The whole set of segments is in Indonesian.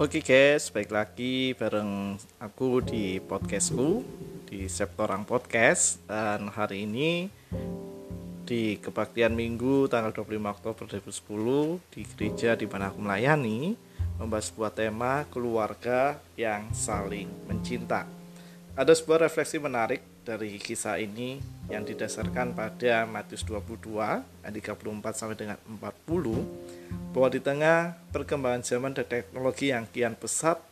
Oke guys, baik lagi bareng aku di podcastku di Septorang Podcast dan hari ini di kebaktian Minggu tanggal 25 Oktober 2010 di gereja di mana aku melayani membahas sebuah tema keluarga yang saling mencinta. Ada sebuah refleksi menarik dari kisah ini yang didasarkan pada Matius 22 ayat 34 sampai dengan 40 bahwa di tengah perkembangan zaman dan teknologi yang kian pesat,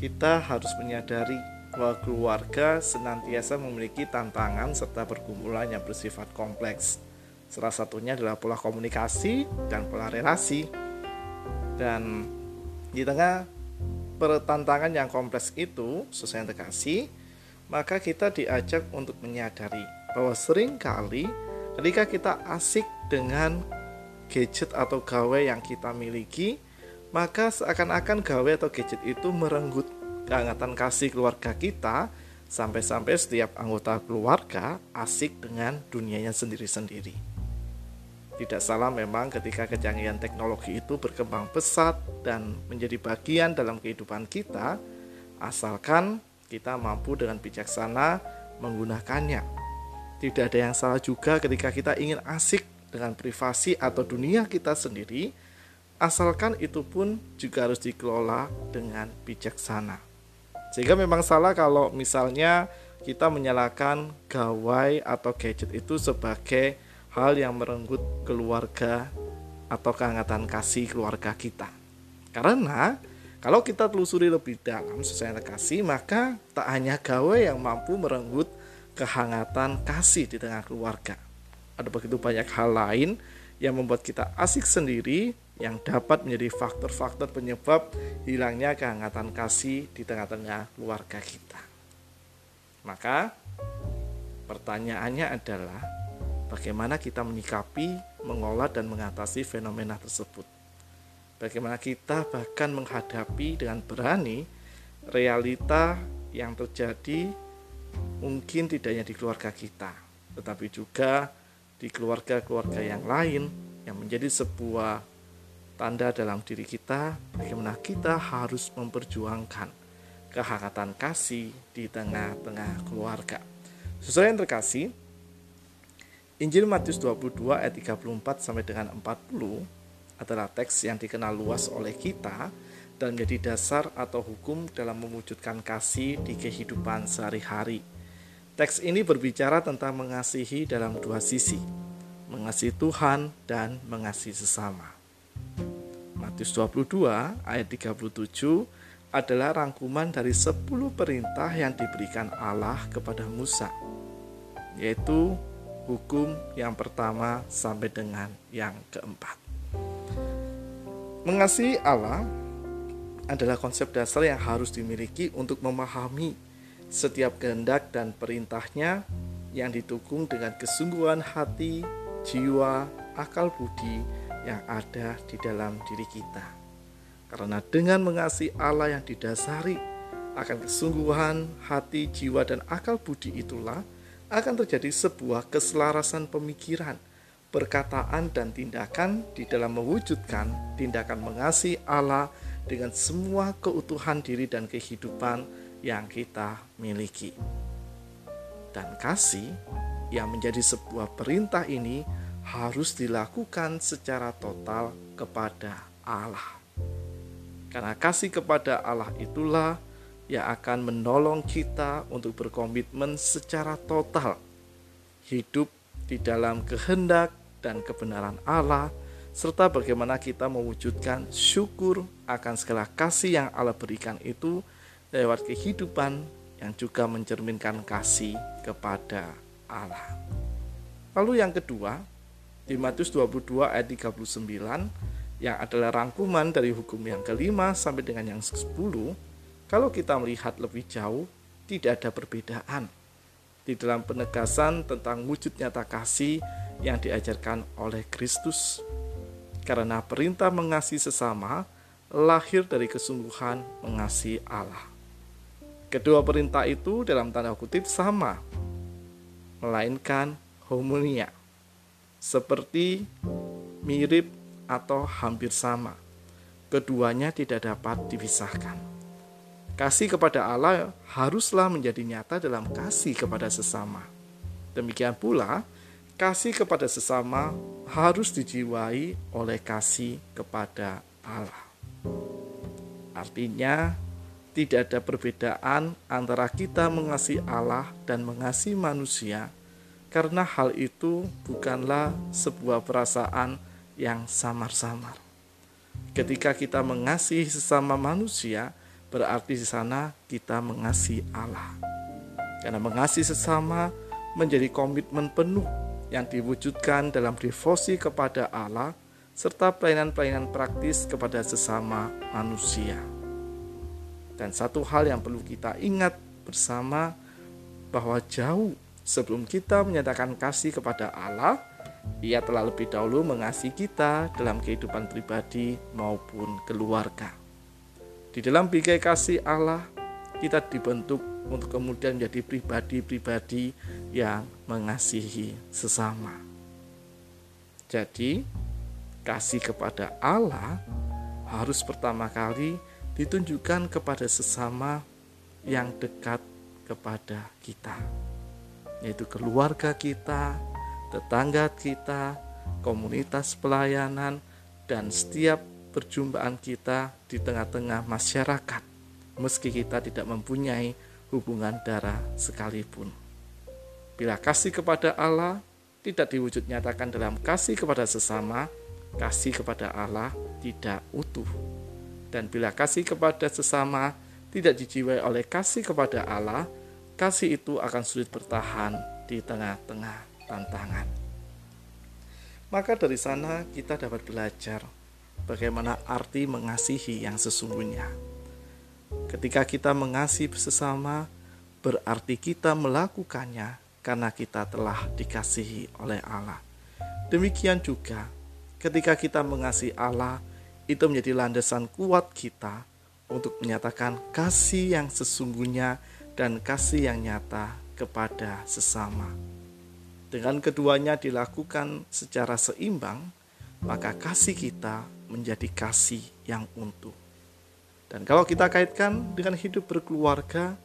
kita harus menyadari bahwa keluarga senantiasa memiliki tantangan serta pergumulan yang bersifat kompleks. Salah satunya adalah pola komunikasi dan pola relasi. Dan di tengah pertantangan yang kompleks itu, sesuai yang terkasih, maka kita diajak untuk menyadari bahwa sering kali ketika kita asik dengan gadget atau gawe yang kita miliki, maka seakan-akan gawe atau gadget itu merenggut kehangatan kasih keluarga kita sampai-sampai setiap anggota keluarga asik dengan dunianya sendiri-sendiri. Tidak salah memang ketika kecanggihan teknologi itu berkembang pesat dan menjadi bagian dalam kehidupan kita, asalkan kita mampu dengan bijaksana menggunakannya. Tidak ada yang salah juga ketika kita ingin asik dengan privasi atau dunia kita sendiri, asalkan itu pun juga harus dikelola dengan bijaksana. Sehingga memang salah kalau misalnya kita menyalakan gawai atau gadget itu sebagai hal yang merenggut keluarga atau kehangatan kasih keluarga kita. Karena kalau kita telusuri lebih dalam sesuai kasih, maka tak hanya gawai yang mampu merenggut kehangatan kasih di tengah keluarga ada begitu banyak hal lain yang membuat kita asik sendiri yang dapat menjadi faktor-faktor penyebab hilangnya kehangatan kasih di tengah-tengah keluarga kita. Maka pertanyaannya adalah bagaimana kita menyikapi, mengolah dan mengatasi fenomena tersebut. Bagaimana kita bahkan menghadapi dengan berani realita yang terjadi mungkin tidak hanya di keluarga kita, tetapi juga di keluarga-keluarga yang lain yang menjadi sebuah tanda dalam diri kita bagaimana kita harus memperjuangkan kehangatan kasih di tengah-tengah keluarga. Sesuai yang terkasih, Injil Matius 22 ayat 34 sampai dengan 40 adalah teks yang dikenal luas oleh kita dan menjadi dasar atau hukum dalam mewujudkan kasih di kehidupan sehari-hari Teks ini berbicara tentang mengasihi dalam dua sisi, mengasihi Tuhan dan mengasihi sesama. Matius 22 ayat 37 adalah rangkuman dari 10 perintah yang diberikan Allah kepada Musa, yaitu hukum yang pertama sampai dengan yang keempat. Mengasihi Allah adalah konsep dasar yang harus dimiliki untuk memahami setiap kehendak dan perintahnya yang didukung dengan kesungguhan hati, jiwa, akal budi yang ada di dalam diri kita. Karena dengan mengasihi Allah yang didasari akan kesungguhan hati, jiwa, dan akal budi itulah akan terjadi sebuah keselarasan pemikiran, perkataan, dan tindakan di dalam mewujudkan tindakan mengasihi Allah dengan semua keutuhan diri dan kehidupan yang kita miliki. Dan kasih yang menjadi sebuah perintah ini harus dilakukan secara total kepada Allah. Karena kasih kepada Allah itulah yang akan menolong kita untuk berkomitmen secara total hidup di dalam kehendak dan kebenaran Allah serta bagaimana kita mewujudkan syukur akan segala kasih yang Allah berikan itu lewat kehidupan yang juga mencerminkan kasih kepada Allah. Lalu yang kedua, di Matius 22 ayat 39 yang adalah rangkuman dari hukum yang kelima sampai dengan yang ke-10, kalau kita melihat lebih jauh, tidak ada perbedaan di dalam penegasan tentang wujud nyata kasih yang diajarkan oleh Kristus. Karena perintah mengasihi sesama lahir dari kesungguhan mengasihi Allah. Kedua perintah itu dalam tanda kutip sama, melainkan homonia, seperti mirip atau hampir sama. keduanya tidak dapat dipisahkan. Kasih kepada Allah haruslah menjadi nyata dalam kasih kepada sesama. Demikian pula, kasih kepada sesama harus dijiwai oleh kasih kepada Allah. Artinya, tidak ada perbedaan antara kita mengasihi Allah dan mengasihi manusia, karena hal itu bukanlah sebuah perasaan yang samar-samar. Ketika kita mengasihi sesama manusia, berarti di sana kita mengasihi Allah. Karena mengasihi sesama menjadi komitmen penuh yang diwujudkan dalam devosi kepada Allah serta pelayanan-pelayanan praktis kepada sesama manusia. Dan satu hal yang perlu kita ingat bersama bahwa jauh sebelum kita menyatakan kasih kepada Allah, ia telah lebih dahulu mengasihi kita dalam kehidupan pribadi maupun keluarga. Di dalam bingkai kasih Allah, kita dibentuk untuk kemudian menjadi pribadi-pribadi yang mengasihi sesama. Jadi, kasih kepada Allah harus pertama kali ditunjukkan kepada sesama yang dekat kepada kita, yaitu keluarga kita, tetangga kita, komunitas pelayanan, dan setiap perjumpaan kita di tengah-tengah masyarakat, meski kita tidak mempunyai hubungan darah sekalipun. Bila kasih kepada Allah tidak diwujud nyatakan dalam kasih kepada sesama, kasih kepada Allah tidak utuh. Dan bila kasih kepada sesama tidak dijiwai oleh kasih kepada Allah, kasih itu akan sulit bertahan di tengah-tengah tantangan. Maka dari sana kita dapat belajar bagaimana arti mengasihi yang sesungguhnya. Ketika kita mengasihi sesama, berarti kita melakukannya karena kita telah dikasihi oleh Allah. Demikian juga, ketika kita mengasihi Allah, itu menjadi landasan kuat kita untuk menyatakan kasih yang sesungguhnya dan kasih yang nyata kepada sesama. Dengan keduanya dilakukan secara seimbang, maka kasih kita menjadi kasih yang utuh. Dan kalau kita kaitkan dengan hidup berkeluarga,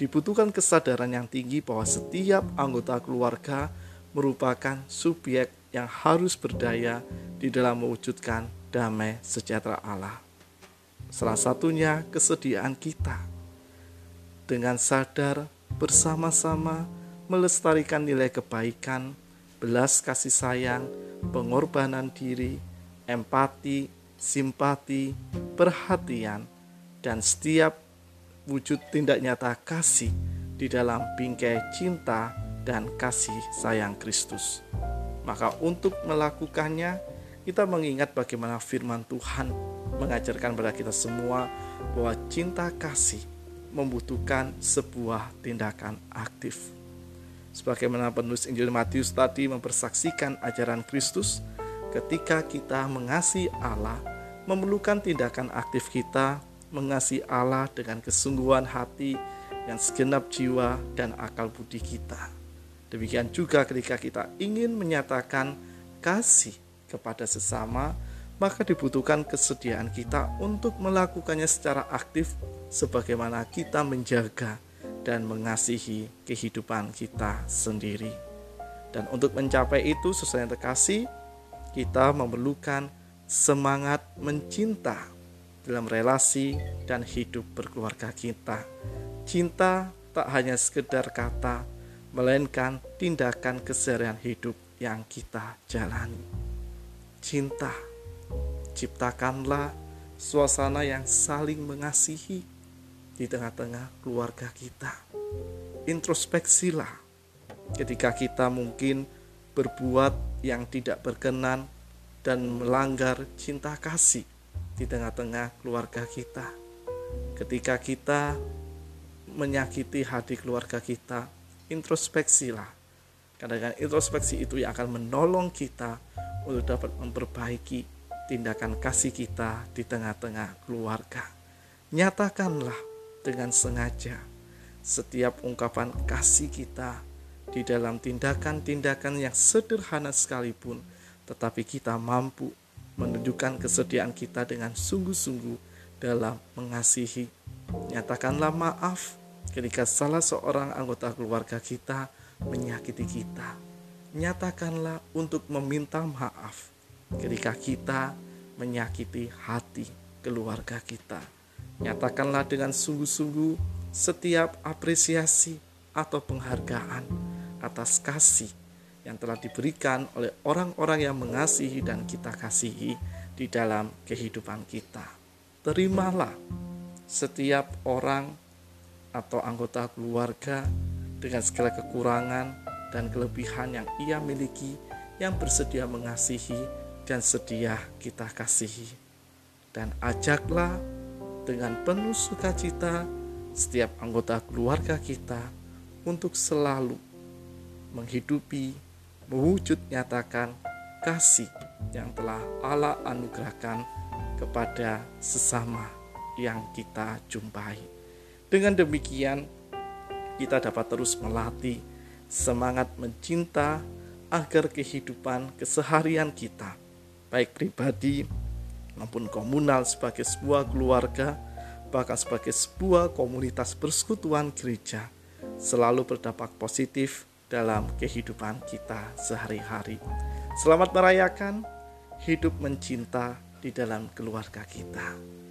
dibutuhkan kesadaran yang tinggi bahwa setiap anggota keluarga merupakan subjek yang harus berdaya di dalam mewujudkan damai sejahtera Allah. Salah satunya kesediaan kita dengan sadar bersama-sama melestarikan nilai kebaikan, belas kasih sayang, pengorbanan diri, empati, simpati, perhatian, dan setiap wujud tindak nyata kasih di dalam bingkai cinta dan kasih sayang Kristus. Maka untuk melakukannya, kita mengingat bagaimana firman Tuhan mengajarkan pada kita semua bahwa cinta kasih membutuhkan sebuah tindakan aktif. Sebagaimana penulis Injil Matius tadi mempersaksikan ajaran Kristus, ketika kita mengasihi Allah, memerlukan tindakan aktif kita mengasihi Allah dengan kesungguhan hati, dan segenap jiwa dan akal budi kita. Demikian juga ketika kita ingin menyatakan kasih kepada sesama, maka dibutuhkan kesediaan kita untuk melakukannya secara aktif sebagaimana kita menjaga dan mengasihi kehidupan kita sendiri. Dan untuk mencapai itu sesuai yang terkasih, kita memerlukan semangat mencinta dalam relasi dan hidup berkeluarga kita. Cinta tak hanya sekedar kata, melainkan tindakan keseharian hidup yang kita jalani cinta. Ciptakanlah suasana yang saling mengasihi di tengah-tengah keluarga kita. Introspeksilah ketika kita mungkin berbuat yang tidak berkenan dan melanggar cinta kasih di tengah-tengah keluarga kita. Ketika kita menyakiti hati keluarga kita, introspeksilah. Karena dengan introspeksi itu yang akan menolong kita untuk dapat memperbaiki tindakan kasih kita di tengah-tengah keluarga. Nyatakanlah dengan sengaja setiap ungkapan kasih kita di dalam tindakan-tindakan yang sederhana sekalipun, tetapi kita mampu menunjukkan kesediaan kita dengan sungguh-sungguh dalam mengasihi. Nyatakanlah maaf ketika salah seorang anggota keluarga kita menyakiti kita. Nyatakanlah untuk meminta maaf ketika kita menyakiti hati keluarga kita. Nyatakanlah dengan sungguh-sungguh setiap apresiasi atau penghargaan atas kasih yang telah diberikan oleh orang-orang yang mengasihi dan kita kasihi di dalam kehidupan kita. Terimalah setiap orang atau anggota keluarga dengan segala kekurangan dan kelebihan yang ia miliki yang bersedia mengasihi dan sedia kita kasihi. Dan ajaklah dengan penuh sukacita setiap anggota keluarga kita untuk selalu menghidupi mewujud nyatakan kasih yang telah Allah anugerahkan kepada sesama yang kita jumpai. Dengan demikian, kita dapat terus melatih semangat mencinta agar kehidupan keseharian kita, baik pribadi maupun komunal sebagai sebuah keluarga, bahkan sebagai sebuah komunitas persekutuan gereja, selalu berdampak positif dalam kehidupan kita sehari-hari. Selamat merayakan hidup mencinta di dalam keluarga kita.